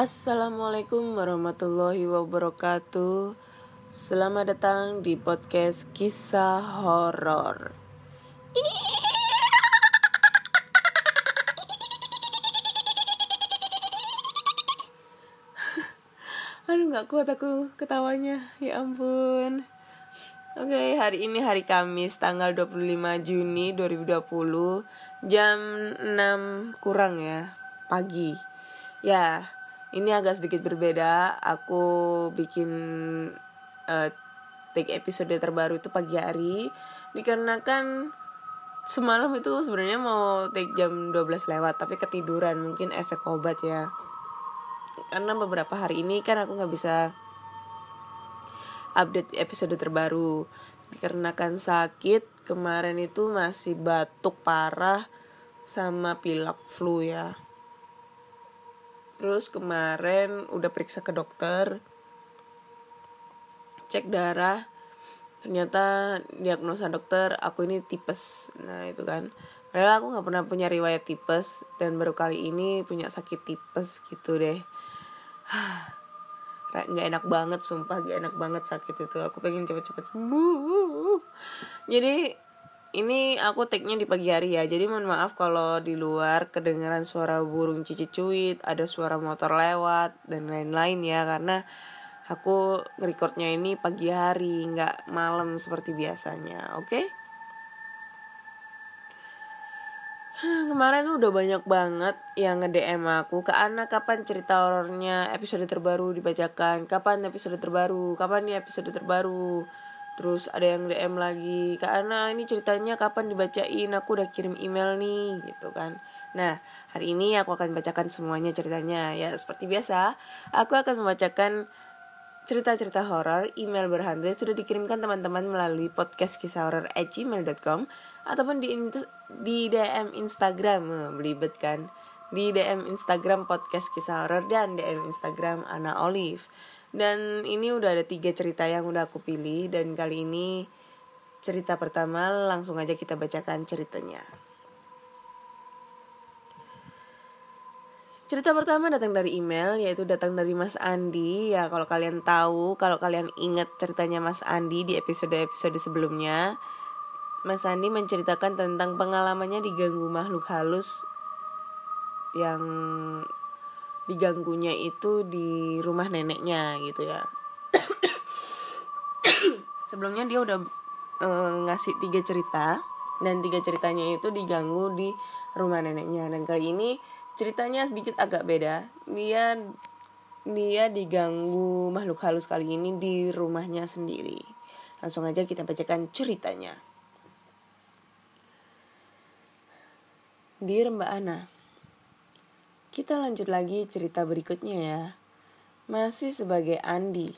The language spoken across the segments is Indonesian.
Assalamualaikum warahmatullahi wabarakatuh. Selamat datang di podcast kisah horor. Aduh nggak kuat aku ketawanya Ya ampun Oke hari ini hari Kamis tanggal 25 Juni 2020 Jam 6 kurang ya Pagi Ya ini agak sedikit berbeda. Aku bikin uh, take episode terbaru itu pagi hari. Dikarenakan semalam itu sebenarnya mau take jam 12 lewat Tapi ketiduran. Mungkin efek obat ya. Karena beberapa hari ini kan aku nggak bisa update episode terbaru. Dikarenakan sakit kemarin itu masih batuk parah sama pilek flu ya terus kemarin udah periksa ke dokter cek darah ternyata diagnosa dokter aku ini tipes. Nah itu kan. Padahal aku nggak pernah punya riwayat tipes dan baru kali ini punya sakit tipes gitu deh. Nggak enak banget sumpah gak enak banget sakit itu. Aku pengen cepet-cepet sembuh. Jadi ini aku take-nya di pagi hari ya. Jadi mohon maaf kalau di luar kedengaran suara burung cici-cuit ada suara motor lewat dan lain-lain ya. Karena aku recordnya ini pagi hari nggak malam seperti biasanya oke? Okay? Kemarin udah banyak banget yang nge-DM aku. Ke anak kapan cerita horornya? Episode terbaru dibacakan. Kapan episode terbaru? Kapan nih episode terbaru Terus ada yang DM lagi Kak Ana ini ceritanya kapan dibacain Aku udah kirim email nih gitu kan Nah hari ini aku akan bacakan semuanya ceritanya Ya seperti biasa Aku akan membacakan cerita-cerita horor, email berhantu sudah dikirimkan teman-teman melalui podcast kisah horor gmail.com ataupun di di DM Instagram, eh, belibet kan? Di DM Instagram podcast kisah horor dan DM Instagram Ana Olive. Dan ini udah ada tiga cerita yang udah aku pilih dan kali ini cerita pertama langsung aja kita bacakan ceritanya. Cerita pertama datang dari email yaitu datang dari Mas Andi ya kalau kalian tahu kalau kalian ingat ceritanya Mas Andi di episode-episode sebelumnya Mas Andi menceritakan tentang pengalamannya diganggu makhluk halus yang diganggunya itu di rumah neneknya gitu ya. Sebelumnya dia udah uh, ngasih tiga cerita dan tiga ceritanya itu diganggu di rumah neneknya. Dan kali ini ceritanya sedikit agak beda. Dia dia diganggu makhluk halus kali ini di rumahnya sendiri. Langsung aja kita bacakan ceritanya. Dear Mbak Ana kita lanjut lagi cerita berikutnya ya masih sebagai Andi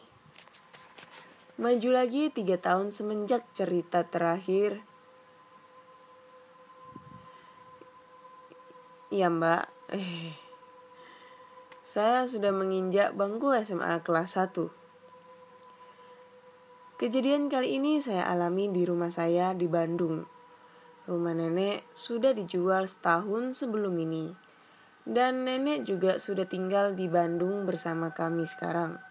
maju lagi tiga tahun semenjak cerita terakhir Iya mbak, Eh, saya sudah menginjak bangku SMA kelas 1. Kejadian kali ini saya alami di rumah saya di Bandung. Rumah nenek sudah dijual setahun sebelum ini. Dan nenek juga sudah tinggal di Bandung bersama kami sekarang.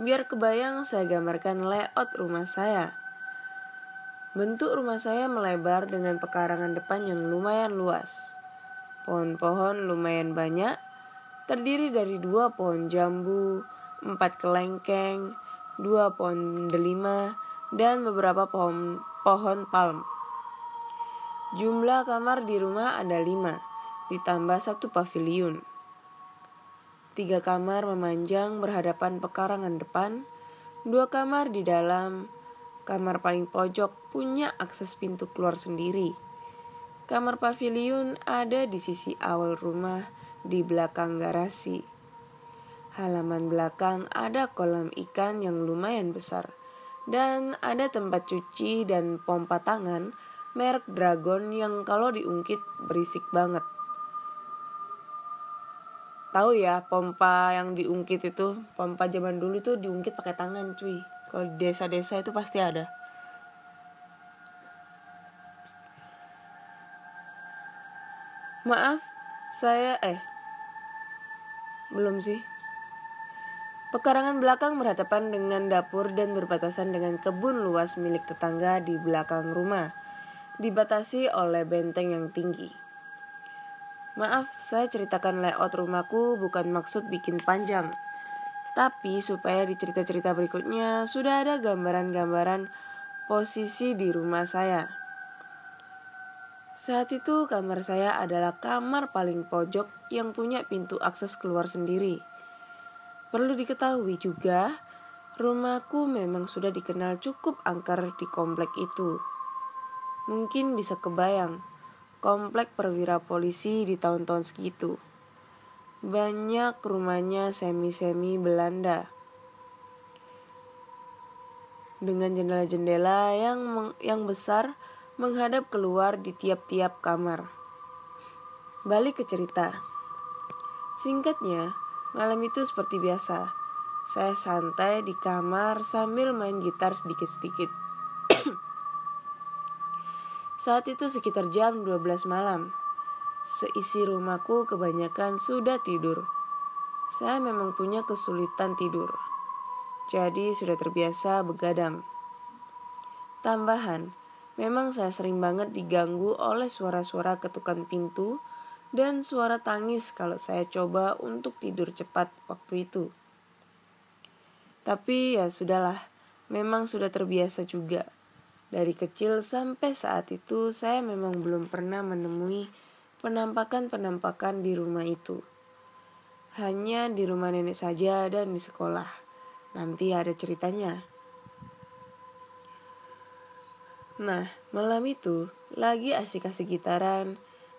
Biar kebayang saya gambarkan layout rumah saya. Bentuk rumah saya melebar dengan pekarangan depan yang lumayan luas. Pohon-pohon lumayan banyak, terdiri dari dua pohon jambu, empat kelengkeng, dua pohon delima, dan beberapa pohon, pohon palm. Jumlah kamar di rumah ada lima, ditambah satu pavilion. Tiga kamar memanjang berhadapan pekarangan depan, dua kamar di dalam, kamar paling pojok punya akses pintu keluar sendiri Kamar pavilion ada di sisi awal rumah di belakang garasi. Halaman belakang ada kolam ikan yang lumayan besar dan ada tempat cuci dan pompa tangan merek Dragon yang kalau diungkit berisik banget. Tahu ya, pompa yang diungkit itu, pompa zaman dulu itu diungkit pakai tangan, cuy. Kalau desa-desa itu pasti ada. Maaf, saya eh Belum sih. Pekarangan belakang berhadapan dengan dapur dan berbatasan dengan kebun luas milik tetangga di belakang rumah, dibatasi oleh benteng yang tinggi. Maaf, saya ceritakan layout rumahku bukan maksud bikin panjang. Tapi supaya di cerita-cerita berikutnya sudah ada gambaran-gambaran posisi di rumah saya. Saat itu kamar saya adalah kamar paling pojok yang punya pintu akses keluar sendiri. Perlu diketahui juga, rumahku memang sudah dikenal cukup angker di komplek itu. Mungkin bisa kebayang, komplek perwira polisi di tahun-tahun segitu. Banyak rumahnya semi-semi Belanda. Dengan jendela-jendela yang yang besar menghadap keluar di tiap-tiap kamar. Balik ke cerita. Singkatnya, Malam itu seperti biasa. Saya santai di kamar sambil main gitar sedikit-sedikit. Saat itu sekitar jam 12 malam. Seisi rumahku kebanyakan sudah tidur. Saya memang punya kesulitan tidur. Jadi sudah terbiasa begadang. Tambahan, memang saya sering banget diganggu oleh suara-suara ketukan pintu dan suara tangis kalau saya coba untuk tidur cepat waktu itu. Tapi ya sudahlah, memang sudah terbiasa juga. Dari kecil sampai saat itu saya memang belum pernah menemui penampakan-penampakan di rumah itu. Hanya di rumah nenek saja dan di sekolah. Nanti ada ceritanya. Nah, malam itu lagi asik-asik gitaran,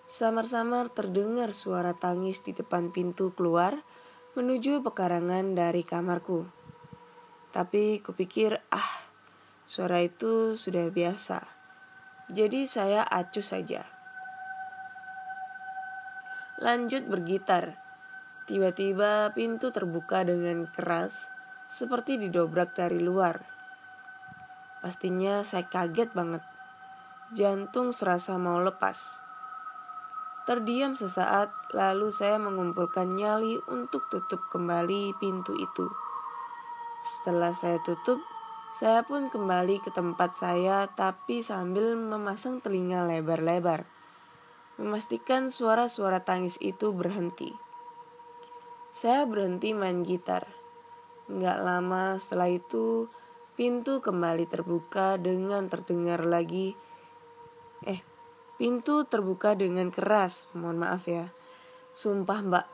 Samar-samar terdengar suara tangis di depan pintu keluar menuju pekarangan dari kamarku. Tapi kupikir, ah, suara itu sudah biasa. Jadi saya acuh saja. Lanjut bergitar. Tiba-tiba pintu terbuka dengan keras, seperti didobrak dari luar. Pastinya saya kaget banget. Jantung serasa mau lepas. Terdiam sesaat, lalu saya mengumpulkan nyali untuk tutup kembali pintu itu. Setelah saya tutup, saya pun kembali ke tempat saya, tapi sambil memasang telinga lebar-lebar, memastikan suara-suara tangis itu berhenti. Saya berhenti main gitar. Nggak lama setelah itu, pintu kembali terbuka dengan terdengar lagi, eh, Pintu terbuka dengan keras, mohon maaf ya. Sumpah mbak,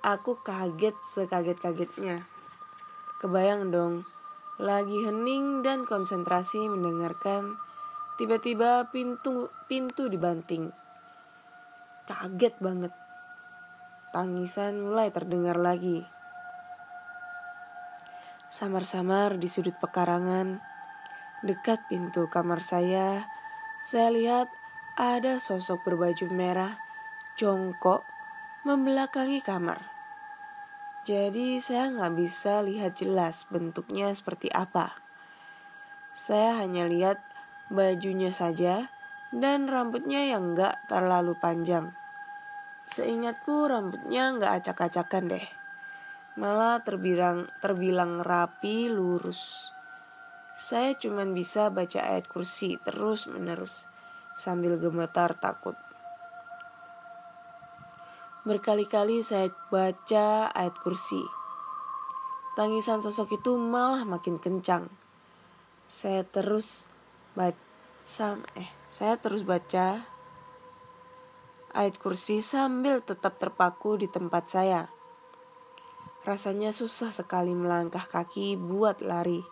aku kaget sekaget-kagetnya. Kebayang dong, lagi hening dan konsentrasi mendengarkan, tiba-tiba pintu pintu dibanting. Kaget banget. Tangisan mulai terdengar lagi. Samar-samar di sudut pekarangan, dekat pintu kamar saya, saya lihat ada sosok berbaju merah jongkok membelakangi kamar. Jadi saya nggak bisa lihat jelas bentuknya seperti apa. Saya hanya lihat bajunya saja dan rambutnya yang nggak terlalu panjang. Seingatku rambutnya nggak acak-acakan deh. Malah terbilang, terbilang rapi lurus. Saya cuma bisa baca ayat kursi terus menerus sambil gemetar takut. Berkali-kali saya baca ayat kursi. Tangisan sosok itu malah makin kencang. Saya terus baca eh saya terus baca ayat kursi sambil tetap terpaku di tempat saya. Rasanya susah sekali melangkah kaki buat lari.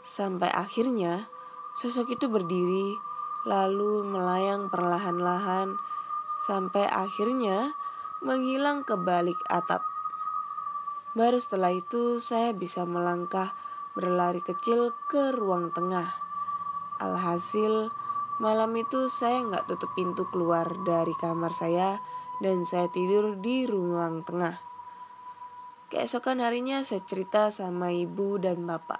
Sampai akhirnya sosok itu berdiri lalu melayang perlahan-lahan sampai akhirnya menghilang ke balik atap. Baru setelah itu saya bisa melangkah berlari kecil ke ruang tengah. Alhasil malam itu saya nggak tutup pintu keluar dari kamar saya dan saya tidur di ruang tengah. Keesokan harinya saya cerita sama ibu dan bapak.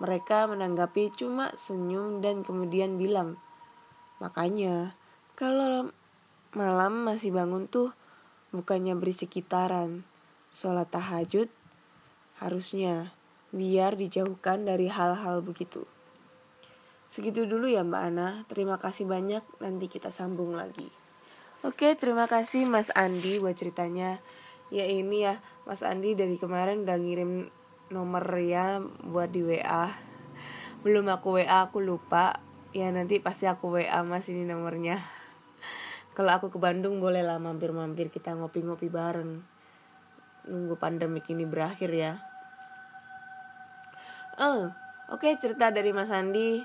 Mereka menanggapi cuma senyum dan kemudian bilang, Makanya, kalau malam masih bangun tuh, bukannya berisi sekitaran. Sholat tahajud harusnya biar dijauhkan dari hal-hal begitu. Segitu dulu ya Mbak Ana. Terima kasih banyak. Nanti kita sambung lagi. Oke, terima kasih Mas Andi buat ceritanya. Ya ini ya, Mas Andi dari kemarin udah ngirim nomor ya buat di WA. Belum aku WA, aku lupa. Ya nanti pasti aku WA Mas ini nomornya. Kalau aku ke Bandung boleh lah mampir-mampir kita ngopi-ngopi bareng. Nunggu pandemik ini berakhir ya. Eh, uh, oke okay, cerita dari Mas Andi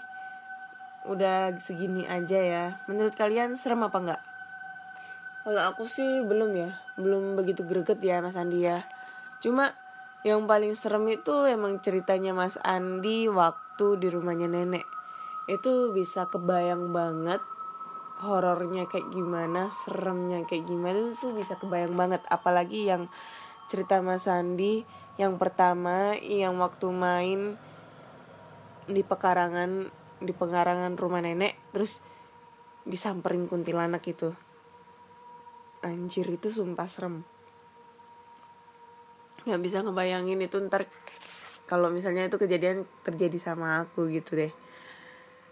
udah segini aja ya. Menurut kalian serem apa enggak? Kalau aku sih belum ya, belum begitu greget ya Mas Andi ya. Cuma yang paling serem itu emang ceritanya Mas Andi waktu di rumahnya nenek. Itu bisa kebayang banget horornya kayak gimana, seremnya kayak gimana itu bisa kebayang banget. Apalagi yang cerita Mas Andi yang pertama yang waktu main di pekarangan di pengarangan rumah nenek terus disamperin kuntilanak itu. Anjir itu sumpah serem. Nggak bisa ngebayangin itu ntar kalau misalnya itu kejadian terjadi sama aku gitu deh.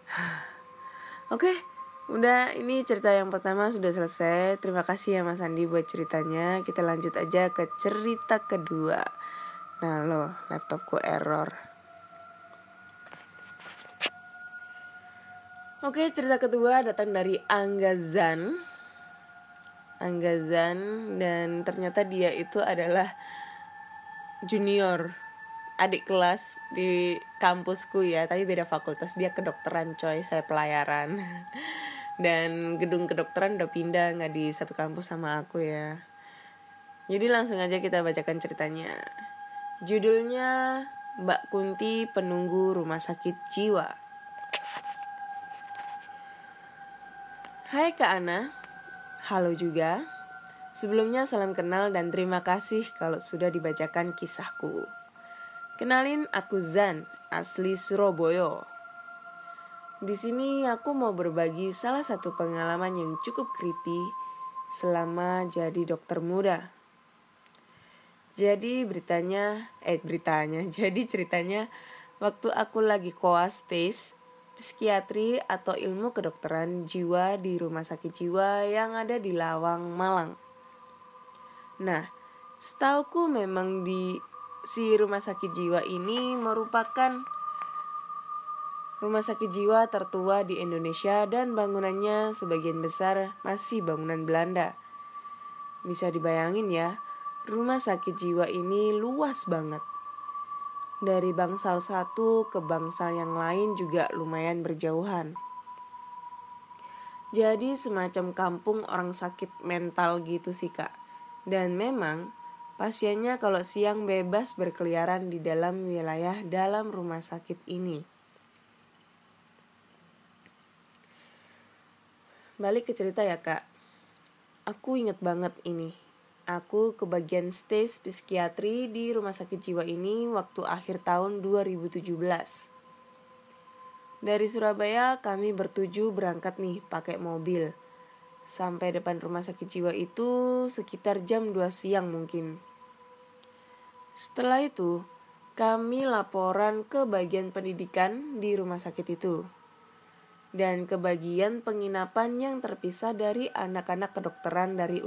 Oke udah ini cerita yang pertama sudah selesai terima kasih ya mas Andi buat ceritanya kita lanjut aja ke cerita kedua nah lo laptopku error Oke, cerita kedua datang dari Anggazan. Anggazan dan ternyata dia itu adalah junior adik kelas di kampusku ya, tapi beda fakultas. Dia kedokteran coy, saya pelayaran. Dan gedung kedokteran udah pindah nggak di satu kampus sama aku ya. Jadi langsung aja kita bacakan ceritanya. Judulnya Mbak Kunti Penunggu Rumah Sakit Jiwa. Hai Kak Ana, halo juga. Sebelumnya salam kenal dan terima kasih kalau sudah dibacakan kisahku. Kenalin aku Zan, asli Surabaya. Di sini aku mau berbagi salah satu pengalaman yang cukup creepy selama jadi dokter muda. Jadi beritanya, eh beritanya, jadi ceritanya waktu aku lagi koas tes psikiatri atau ilmu kedokteran jiwa di rumah sakit jiwa yang ada di Lawang, Malang. Nah, setauku memang di si rumah sakit jiwa ini merupakan rumah sakit jiwa tertua di Indonesia dan bangunannya sebagian besar masih bangunan Belanda. Bisa dibayangin ya, rumah sakit jiwa ini luas banget dari bangsal satu ke bangsal yang lain juga lumayan berjauhan. Jadi semacam kampung orang sakit mental gitu sih kak. Dan memang pasiennya kalau siang bebas berkeliaran di dalam wilayah dalam rumah sakit ini. Balik ke cerita ya kak. Aku inget banget ini aku ke bagian stage psikiatri di rumah sakit jiwa ini waktu akhir tahun 2017. Dari Surabaya kami bertuju berangkat nih pakai mobil. Sampai depan rumah sakit jiwa itu sekitar jam 2 siang mungkin. Setelah itu, kami laporan ke bagian pendidikan di rumah sakit itu dan kebagian penginapan yang terpisah dari anak-anak kedokteran dari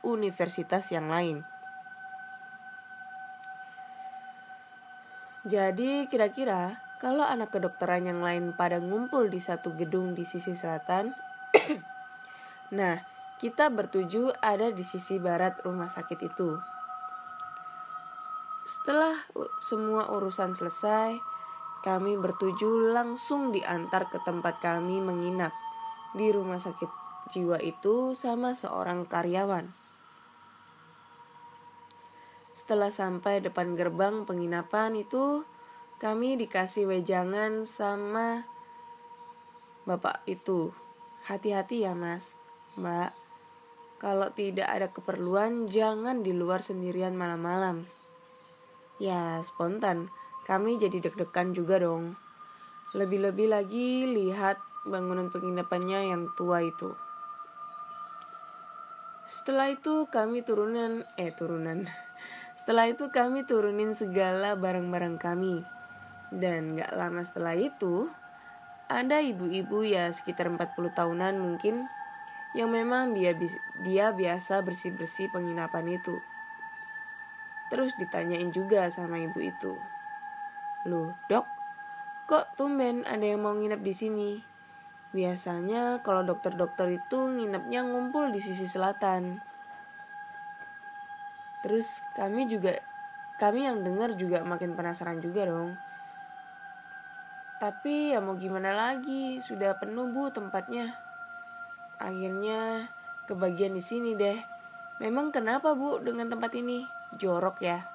universitas yang lain. Jadi kira-kira kalau anak kedokteran yang lain pada ngumpul di satu gedung di sisi selatan, nah kita bertuju ada di sisi barat rumah sakit itu. Setelah semua urusan selesai, kami bertuju langsung diantar ke tempat kami menginap di rumah sakit jiwa itu sama seorang karyawan. Setelah sampai depan gerbang penginapan itu, kami dikasih wejangan sama bapak itu. Hati-hati ya mas, mbak. Kalau tidak ada keperluan, jangan di luar sendirian malam-malam. Ya, spontan kami jadi deg-degan juga dong. Lebih-lebih lagi lihat bangunan penginapannya yang tua itu. Setelah itu kami turunan, eh turunan. Setelah itu kami turunin segala barang-barang kami. Dan gak lama setelah itu, ada ibu-ibu ya sekitar 40 tahunan mungkin yang memang dia dia biasa bersih-bersih penginapan itu. Terus ditanyain juga sama ibu itu. Loh, dok, kok tumben ada yang mau nginep di sini? Biasanya kalau dokter-dokter itu nginepnya ngumpul di sisi selatan. Terus kami juga kami yang dengar juga makin penasaran juga dong. Tapi ya mau gimana lagi, sudah penuh Bu tempatnya. Akhirnya kebagian di sini deh. Memang kenapa Bu dengan tempat ini? Jorok ya.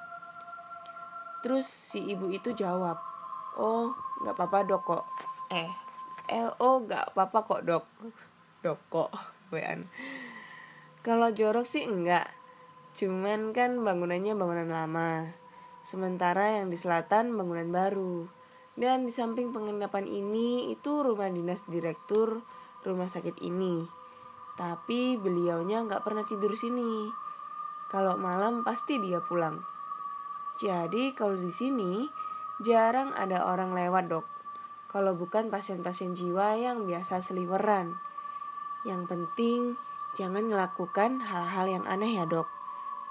Terus si ibu itu jawab, Oh nggak apa-apa dok kok. Eh eh oh gak apa-apa kok dok. Dok kok? Wean. Kalau jorok sih enggak cuman kan bangunannya bangunan lama. Sementara yang di selatan bangunan baru. Dan di samping penginapan ini itu rumah dinas direktur rumah sakit ini. Tapi beliaunya nggak pernah tidur sini. Kalau malam pasti dia pulang jadi kalau di sini jarang ada orang lewat dok kalau bukan pasien-pasien jiwa yang biasa seliweran. Yang penting jangan melakukan hal-hal yang aneh ya dok.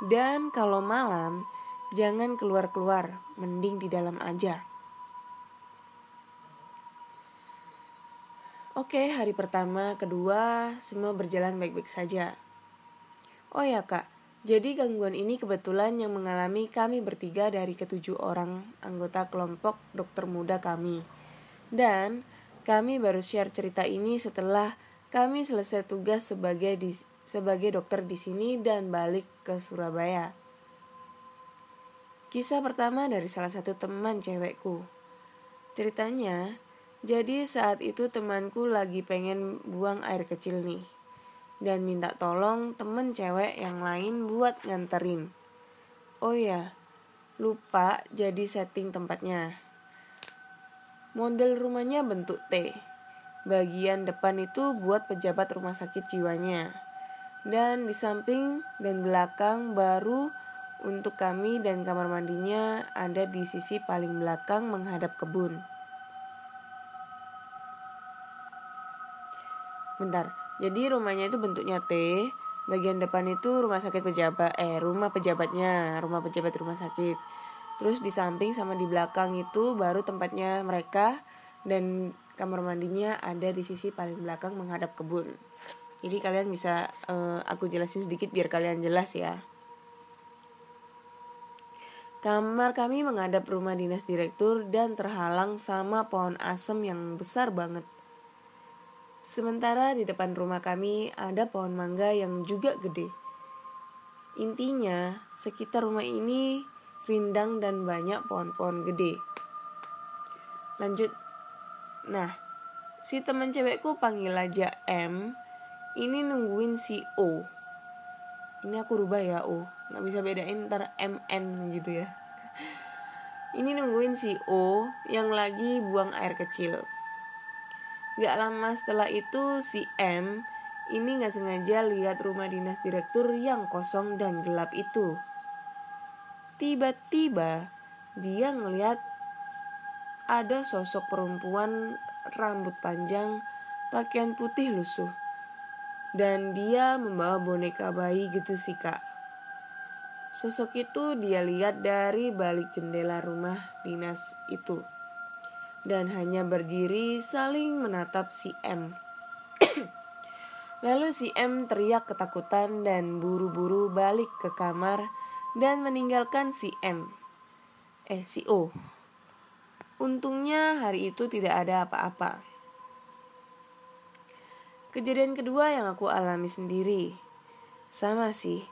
Dan kalau malam jangan keluar-keluar, mending di dalam aja. Oke, hari pertama, kedua, semua berjalan baik-baik saja. Oh ya kak, jadi gangguan ini kebetulan yang mengalami kami bertiga dari ketujuh orang anggota kelompok dokter muda kami. Dan kami baru share cerita ini setelah kami selesai tugas sebagai di, sebagai dokter di sini dan balik ke Surabaya. Kisah pertama dari salah satu teman cewekku. Ceritanya, jadi saat itu temanku lagi pengen buang air kecil nih. Dan minta tolong temen cewek yang lain buat nganterin. Oh ya, lupa jadi setting tempatnya. Model rumahnya bentuk T. Bagian depan itu buat pejabat rumah sakit jiwanya. Dan di samping dan belakang baru untuk kami dan kamar mandinya ada di sisi paling belakang menghadap kebun. Bentar, jadi rumahnya itu bentuknya T, bagian depan itu rumah sakit pejabat, eh rumah pejabatnya, rumah pejabat rumah sakit. Terus di samping sama di belakang itu baru tempatnya mereka dan kamar mandinya ada di sisi paling belakang menghadap kebun. Jadi kalian bisa uh, aku jelasin sedikit biar kalian jelas ya. Kamar kami menghadap rumah dinas direktur dan terhalang sama pohon asem yang besar banget. Sementara di depan rumah kami ada pohon mangga yang juga gede. Intinya, sekitar rumah ini rindang dan banyak pohon-pohon gede. Lanjut. Nah, si teman cewekku panggil aja M. Ini nungguin si O. Ini aku rubah ya O. Nggak bisa bedain ntar MN gitu ya. Ini nungguin si O yang lagi buang air kecil. Gak lama setelah itu si M ini gak sengaja lihat rumah dinas direktur yang kosong dan gelap itu. Tiba-tiba dia ngeliat ada sosok perempuan rambut panjang, pakaian putih lusuh. Dan dia membawa boneka bayi gitu sih kak. Sosok itu dia lihat dari balik jendela rumah dinas itu. Dan hanya berdiri saling menatap si M. Lalu si M teriak ketakutan dan buru-buru balik ke kamar dan meninggalkan si M. Eh, si O. Untungnya hari itu tidak ada apa-apa. Kejadian kedua yang aku alami sendiri. Sama sih,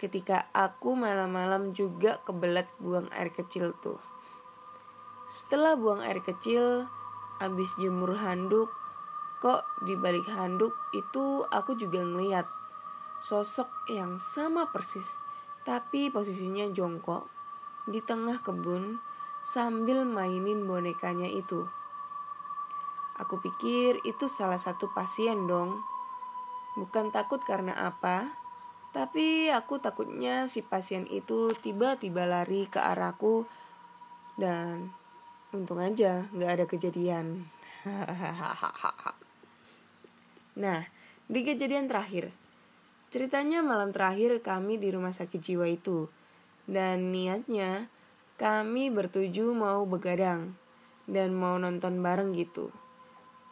ketika aku malam-malam juga kebelet buang air kecil tuh. Setelah buang air kecil, habis jemur handuk, kok di balik handuk itu aku juga ngeliat sosok yang sama persis tapi posisinya jongkok di tengah kebun sambil mainin bonekanya itu. Aku pikir itu salah satu pasien dong. Bukan takut karena apa, Tapi aku takutnya si pasien itu tiba-tiba lari ke arahku dan untung aja nggak ada kejadian. nah, di kejadian terakhir, ceritanya malam terakhir kami di rumah sakit jiwa itu. Dan niatnya kami bertuju mau begadang dan mau nonton bareng gitu.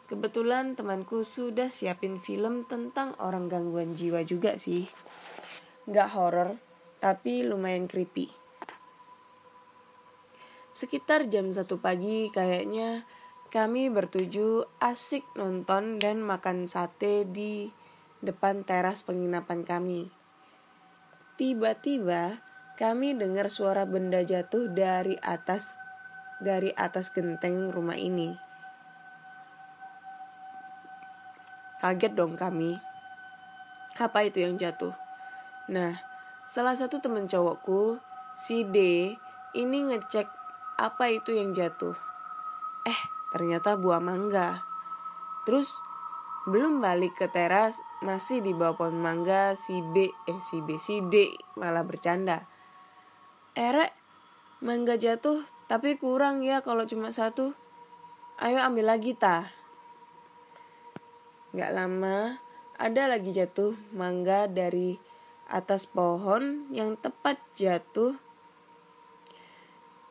Kebetulan temanku sudah siapin film tentang orang gangguan jiwa juga sih. Gak horror, tapi lumayan creepy. Sekitar jam satu pagi kayaknya kami bertuju asik nonton dan makan sate di depan teras penginapan kami. Tiba-tiba kami dengar suara benda jatuh dari atas dari atas genteng rumah ini. Kaget dong kami. Apa itu yang jatuh? Nah, salah satu temen cowokku, si D, ini ngecek apa itu yang jatuh. Eh, ternyata buah mangga. Terus belum balik ke teras masih di bawah pohon mangga si B eh si B si D malah bercanda. Erek mangga jatuh tapi kurang ya kalau cuma satu. Ayo ambil lagi ta. Gak lama ada lagi jatuh mangga dari atas pohon yang tepat jatuh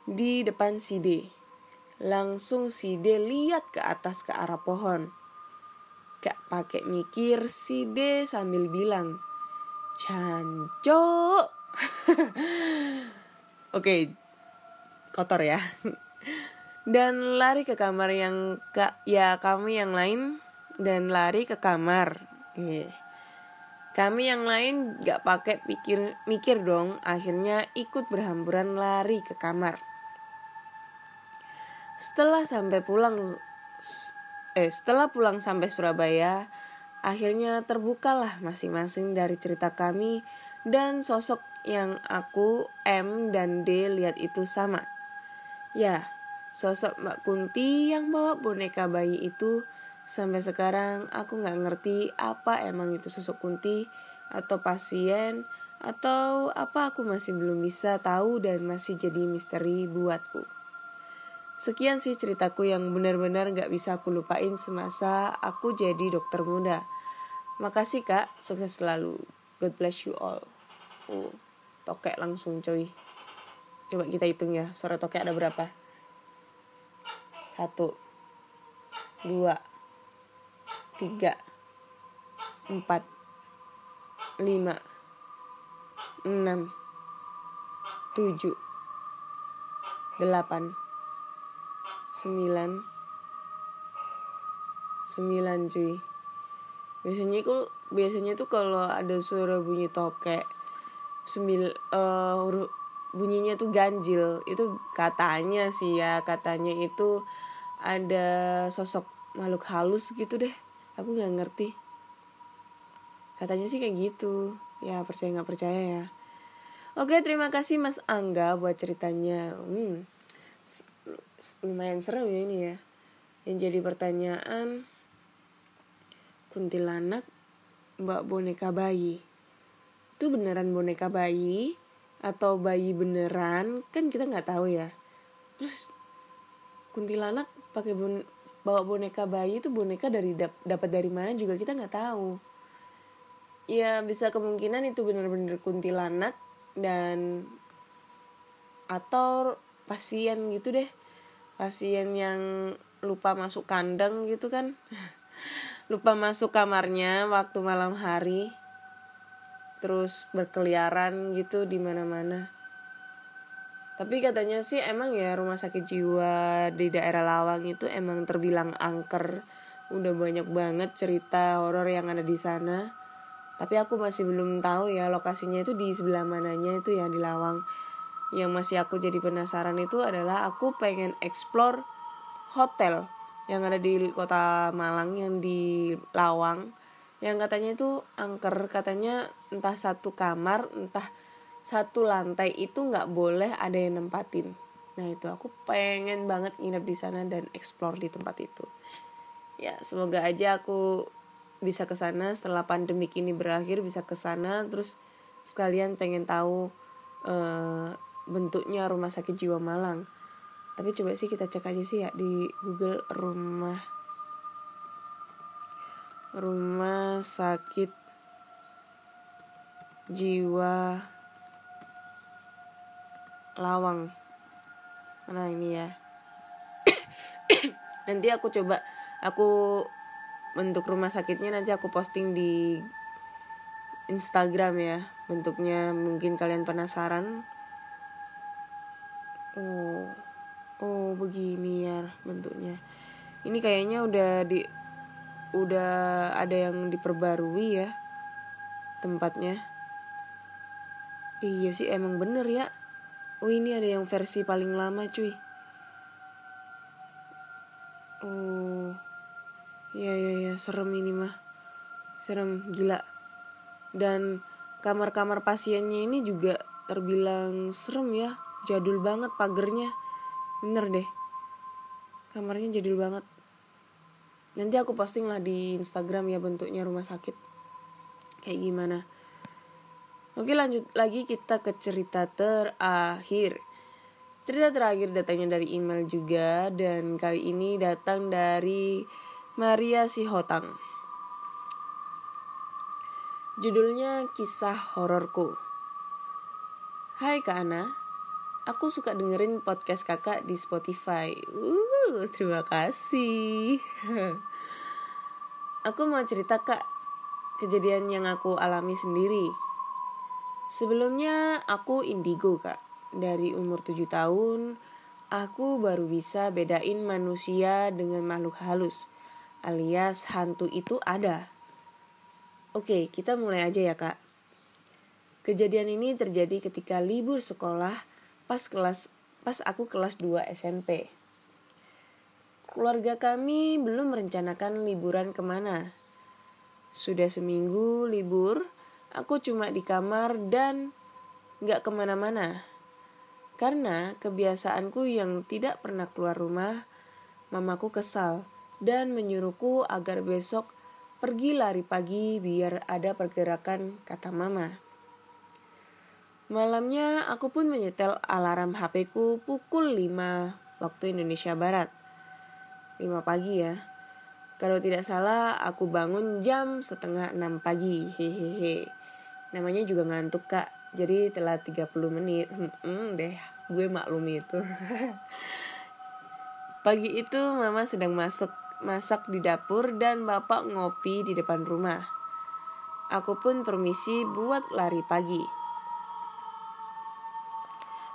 di depan si D. Langsung si D lihat ke atas ke arah pohon. Gak pakai mikir si D sambil bilang, Jancok. Oke, kotor ya. Dan lari ke kamar yang kak ya kami yang lain dan lari ke kamar. Yeah. Kami yang lain gak pakai pikir mikir dong, akhirnya ikut berhamburan lari ke kamar. Setelah sampai pulang eh setelah pulang sampai Surabaya, akhirnya terbukalah masing-masing dari cerita kami dan sosok yang aku M dan D lihat itu sama. Ya, sosok Mbak Kunti yang bawa boneka bayi itu sampai sekarang aku nggak ngerti apa emang itu sosok Kunti atau pasien atau apa aku masih belum bisa tahu dan masih jadi misteri buatku. Sekian sih ceritaku yang benar-benar gak bisa aku lupain semasa aku jadi dokter muda. Makasih kak, sukses selalu. God bless you all. Oh, tokek langsung coy. Coba kita hitung ya, suara tokek ada berapa? Satu, dua, tiga, empat, lima, enam, tujuh, delapan, sembilan. Sembilan cuy. Biasanya itu biasanya tuh kalau ada suara bunyi tokek sembil uh, bunyinya tuh ganjil. Itu katanya sih ya katanya itu ada sosok makhluk halus gitu deh. Aku nggak ngerti. Katanya sih kayak gitu. Ya percaya nggak percaya ya. Oke terima kasih mas angga buat ceritanya. Hmm lumayan serem ya ini ya. Yang jadi pertanyaan kuntilanak mbak boneka bayi. Itu beneran boneka bayi atau bayi beneran? Kan kita nggak tahu ya. Terus kuntilanak pakai bon bawa boneka bayi itu boneka dari dap dapat dari mana juga kita nggak tahu. Ya bisa kemungkinan itu bener-bener kuntilanak dan atau pasien gitu deh pasien yang lupa masuk kandang gitu kan. Lupa masuk kamarnya waktu malam hari. Terus berkeliaran gitu di mana-mana. Tapi katanya sih emang ya rumah sakit jiwa di daerah Lawang itu emang terbilang angker. Udah banyak banget cerita horor yang ada di sana. Tapi aku masih belum tahu ya lokasinya itu di sebelah mananya itu ya di Lawang yang masih aku jadi penasaran itu adalah aku pengen explore hotel yang ada di kota Malang yang di Lawang. Yang katanya itu angker katanya entah satu kamar entah satu lantai itu nggak boleh ada yang nempatin. Nah itu aku pengen banget nginep di sana dan explore di tempat itu. Ya semoga aja aku bisa ke sana setelah pandemik ini berakhir bisa ke sana. Terus sekalian pengen tahu uh, bentuknya rumah sakit jiwa Malang. Tapi coba sih kita cek aja sih ya di Google rumah rumah sakit jiwa Lawang. Nah ini ya? Nanti aku coba aku bentuk rumah sakitnya nanti aku posting di Instagram ya. Bentuknya mungkin kalian penasaran oh oh begini ya bentuknya. Ini kayaknya udah di udah ada yang diperbarui ya tempatnya. Iya sih emang bener ya. Oh ini ada yang versi paling lama cuy. Oh ya ya ya serem ini mah. Serem gila. Dan kamar-kamar pasiennya ini juga terbilang serem ya jadul banget pagernya. Bener deh. Kamarnya jadul banget. Nanti aku posting lah di Instagram ya bentuknya rumah sakit. Kayak gimana. Oke lanjut lagi kita ke cerita terakhir. Cerita terakhir datangnya dari email juga Dan kali ini datang dari Maria Sihotang. Judulnya Kisah Hororku. Hai Kak Ana Aku suka dengerin podcast kakak di Spotify Uh, terima kasih Aku mau cerita kak Kejadian yang aku alami sendiri Sebelumnya aku indigo kak. Dari umur 7 tahun, aku baru bisa bedain manusia dengan makhluk halus. Alias hantu itu ada. Oke, kita mulai aja ya kak. Kejadian ini terjadi ketika libur sekolah pas kelas pas aku kelas 2 SMP. Keluarga kami belum merencanakan liburan ke mana. Sudah seminggu libur, aku cuma di kamar dan gak ke mana-mana. Karena kebiasaanku yang tidak pernah keluar rumah, mamaku kesal dan menyuruhku agar besok pergi lari pagi biar ada pergerakan, kata mama. Malamnya aku pun menyetel alarm HP-ku pukul 5 waktu Indonesia Barat. 5 pagi ya. Kalau tidak salah aku bangun jam setengah 6 pagi. Hehehe. Namanya juga ngantuk kak. Jadi telat 30 menit. Hmm, deh. Gue maklum itu. Pagi itu mama sedang masak masak di dapur dan bapak ngopi di depan rumah. Aku pun permisi buat lari pagi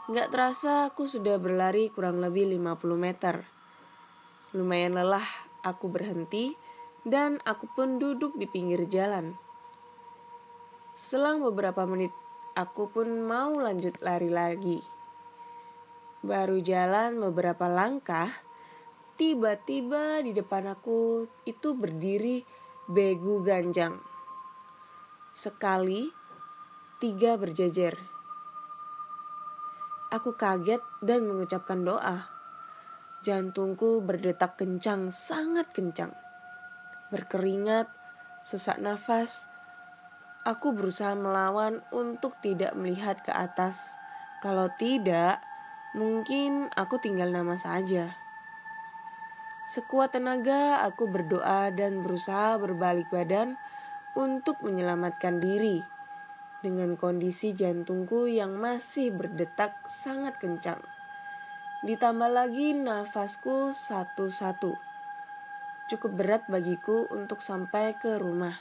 Nggak terasa aku sudah berlari kurang lebih 50 meter. Lumayan lelah aku berhenti dan aku pun duduk di pinggir jalan. Selang beberapa menit, aku pun mau lanjut lari lagi. Baru jalan beberapa langkah, tiba-tiba di depan aku itu berdiri begu ganjang. Sekali, tiga berjejer. Aku kaget dan mengucapkan doa. Jantungku berdetak kencang, sangat kencang. Berkeringat, sesak nafas, Aku berusaha melawan untuk tidak melihat ke atas. Kalau tidak, mungkin aku tinggal nama saja. Sekuat tenaga, aku berdoa dan berusaha berbalik badan untuk menyelamatkan diri dengan kondisi jantungku yang masih berdetak sangat kencang. Ditambah lagi nafasku satu-satu. Cukup berat bagiku untuk sampai ke rumah.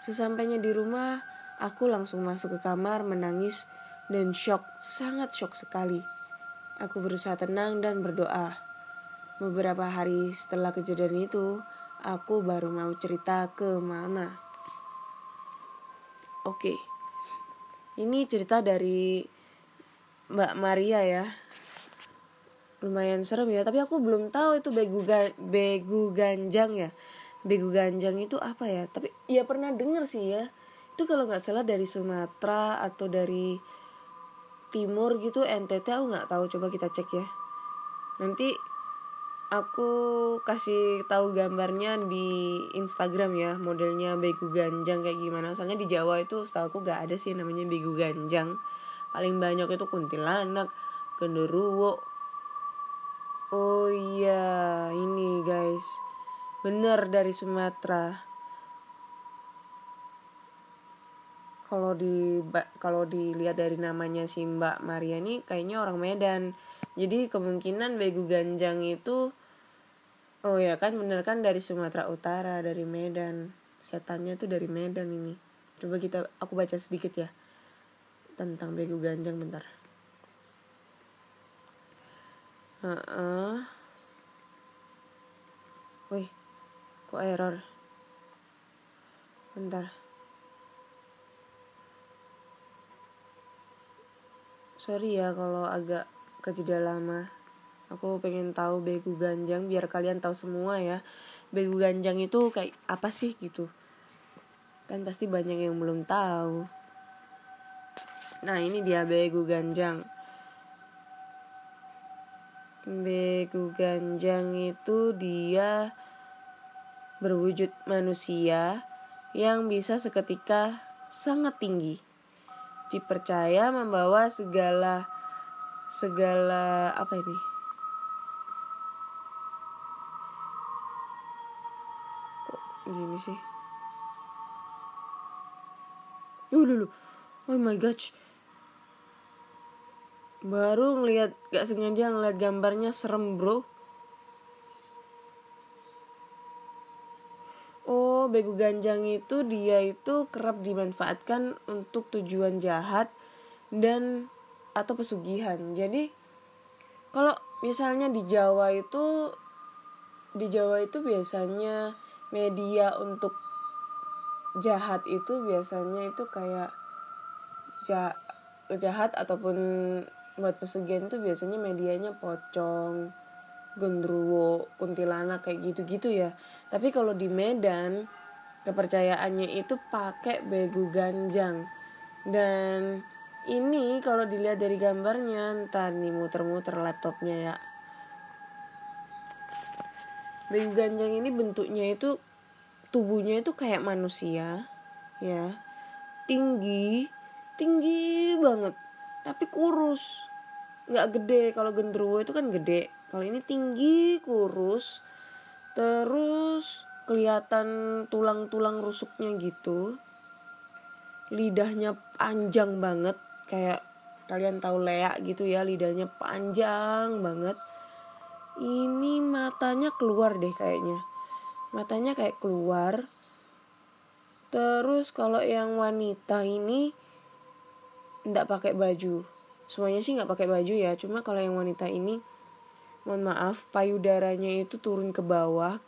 Sesampainya di rumah, aku langsung masuk ke kamar menangis dan shock, sangat shock sekali. Aku berusaha tenang dan berdoa. Beberapa hari setelah kejadian itu, aku baru mau cerita ke mama. Oke, ini cerita dari Mbak Maria ya. Lumayan serem ya, tapi aku belum tahu itu begu, ga, begu ganjang ya. Begu ganjang itu apa ya? Tapi ya pernah denger sih ya. Itu kalau nggak salah dari Sumatera atau dari timur gitu NTT aku nggak tahu. Coba kita cek ya. Nanti aku kasih tahu gambarnya di Instagram ya modelnya begu ganjang kayak gimana. Soalnya di Jawa itu setahu aku gak ada sih namanya begu ganjang. Paling banyak itu kuntilanak genderuwo. Oh iya ini guys. Bener dari Sumatera. Kalau di kalau dilihat dari namanya si Mbak Maria ini kayaknya orang Medan. Jadi kemungkinan Begu Ganjang itu oh ya kan bener kan dari Sumatera Utara dari Medan setannya tuh dari Medan ini coba kita aku baca sedikit ya tentang Begu Ganjang bentar uh -uh. Wih, kok error? Bentar. sorry ya kalau agak kejeda lama aku pengen tahu begu ganjang biar kalian tahu semua ya. Begu ganjang itu kayak apa sih gitu? Kan pasti banyak yang belum tahu. Nah ini dia begu ganjang. Begu ganjang itu dia berwujud manusia yang bisa seketika sangat tinggi. Dipercaya membawa segala segala apa ini sih. Dulu oh my gosh. Baru ngeliat gak sengaja ngeliat gambarnya serem bro. Begu ganjang itu dia itu kerap dimanfaatkan untuk tujuan jahat dan atau pesugihan. Jadi kalau misalnya di Jawa itu di Jawa itu biasanya media untuk jahat itu biasanya itu kayak jahat ataupun buat pesugihan itu biasanya medianya pocong, gendruwo, kuntilanak kayak gitu-gitu ya. Tapi kalau di Medan kepercayaannya itu pakai begu ganjang dan ini kalau dilihat dari gambarnya ntar nih muter-muter laptopnya ya begu ganjang ini bentuknya itu tubuhnya itu kayak manusia ya. Tinggi tinggi banget tapi kurus. Nggak gede kalau gendruwo itu kan gede. Kalau ini tinggi kurus terus kelihatan tulang-tulang rusuknya gitu. Lidahnya panjang banget kayak kalian tahu leak gitu ya lidahnya panjang banget ini matanya keluar deh kayaknya. Matanya kayak keluar. Terus kalau yang wanita ini ndak pakai baju. Semuanya sih nggak pakai baju ya. Cuma kalau yang wanita ini mohon maaf payudaranya itu turun ke bawah.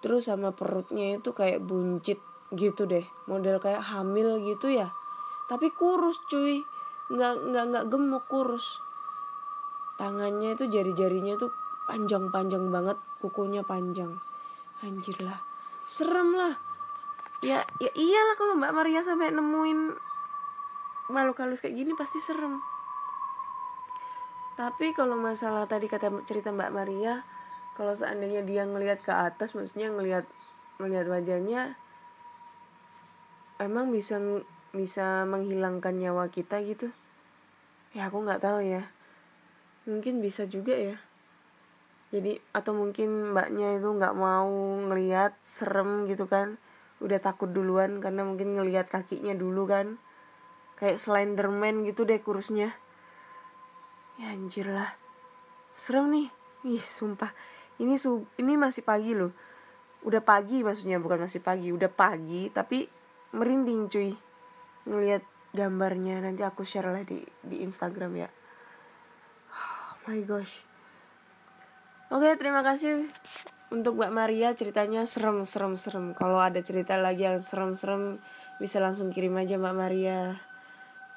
Terus sama perutnya itu kayak buncit gitu deh. Model kayak hamil gitu ya. Tapi kurus cuy. Nggak nggak nggak gemuk kurus. Tangannya itu jari-jarinya tuh panjang-panjang banget kukunya panjang. Anjir lah serem lah. Ya ya iyalah kalau mbak Maria sampai nemuin makhluk halus kayak gini pasti serem. Tapi kalau masalah tadi kata cerita mbak Maria kalau seandainya dia ngelihat ke atas maksudnya ngelihat melihat wajahnya emang bisa bisa menghilangkan nyawa kita gitu? Ya aku nggak tahu ya. Mungkin bisa juga ya jadi atau mungkin mbaknya itu nggak mau ngelihat serem gitu kan. Udah takut duluan karena mungkin ngelihat kakinya dulu kan. Kayak Slenderman gitu deh kurusnya. Ya anjir lah. Serem nih. Ih sumpah. Ini sub ini masih pagi loh. Udah pagi maksudnya bukan masih pagi. Udah pagi tapi merinding cuy. Ngelihat gambarnya. Nanti aku share lah di di Instagram ya. Oh my gosh oke terima kasih untuk Mbak Maria ceritanya serem serem serem kalau ada cerita lagi yang serem serem bisa langsung kirim aja Mbak Maria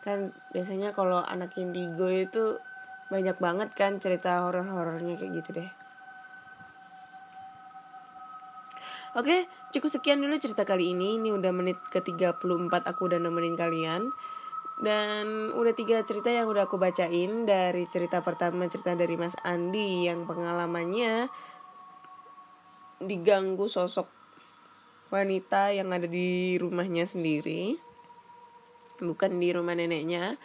kan biasanya kalau anak indigo itu banyak banget kan cerita horor-horornya kayak gitu deh Oke, cukup sekian dulu cerita kali ini. Ini udah menit ke-34 aku udah nemenin kalian. Dan udah tiga cerita yang udah aku bacain Dari cerita pertama cerita dari Mas Andi Yang pengalamannya diganggu sosok wanita yang ada di rumahnya sendiri Bukan di rumah neneknya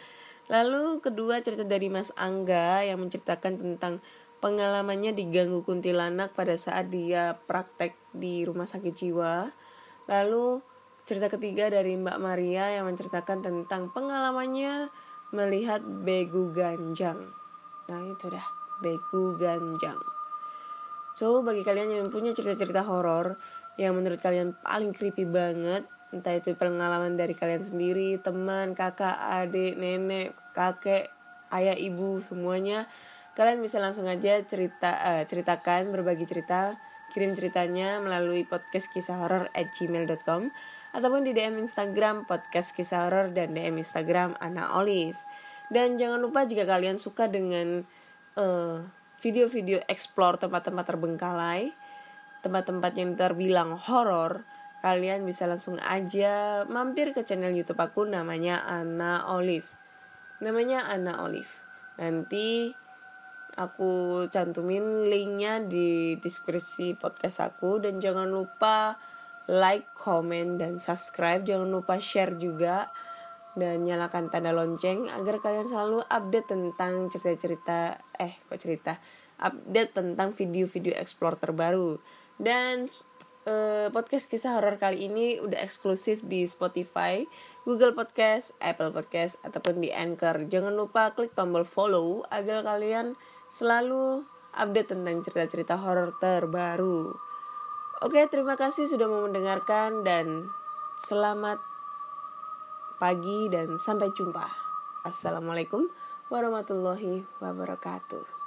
Lalu kedua cerita dari Mas Angga yang menceritakan tentang pengalamannya diganggu kuntilanak pada saat dia praktek di rumah sakit jiwa. Lalu cerita ketiga dari Mbak Maria yang menceritakan tentang pengalamannya melihat begu ganjang. Nah itu dah, begu ganjang. So bagi kalian yang punya cerita-cerita horor yang menurut kalian paling creepy banget, entah itu pengalaman dari kalian sendiri, teman, kakak, adik, nenek, kakek, ayah, ibu, semuanya, kalian bisa langsung aja cerita uh, ceritakan berbagi cerita kirim ceritanya melalui podcast kisah horor at gmail.com ataupun di DM Instagram podcast kisah horor dan DM Instagram Ana Olive. Dan jangan lupa jika kalian suka dengan uh, video-video explore tempat-tempat terbengkalai tempat-tempat yang terbilang horor kalian bisa langsung aja mampir ke channel YouTube aku namanya Ana Olive. Namanya Ana Olive. Nanti aku cantumin linknya di deskripsi podcast aku. Dan jangan lupa like, comment, dan subscribe. Jangan lupa share juga dan nyalakan tanda lonceng agar kalian selalu update tentang cerita-cerita eh kok cerita update tentang video-video explore terbaru dan eh, podcast kisah horor kali ini udah eksklusif di Spotify, Google Podcast, Apple Podcast ataupun di Anchor. Jangan lupa klik tombol follow agar kalian selalu update tentang cerita-cerita horor terbaru. Oke, terima kasih sudah mau mendengarkan dan selamat pagi dan sampai jumpa. Assalamualaikum warahmatullahi wabarakatuh.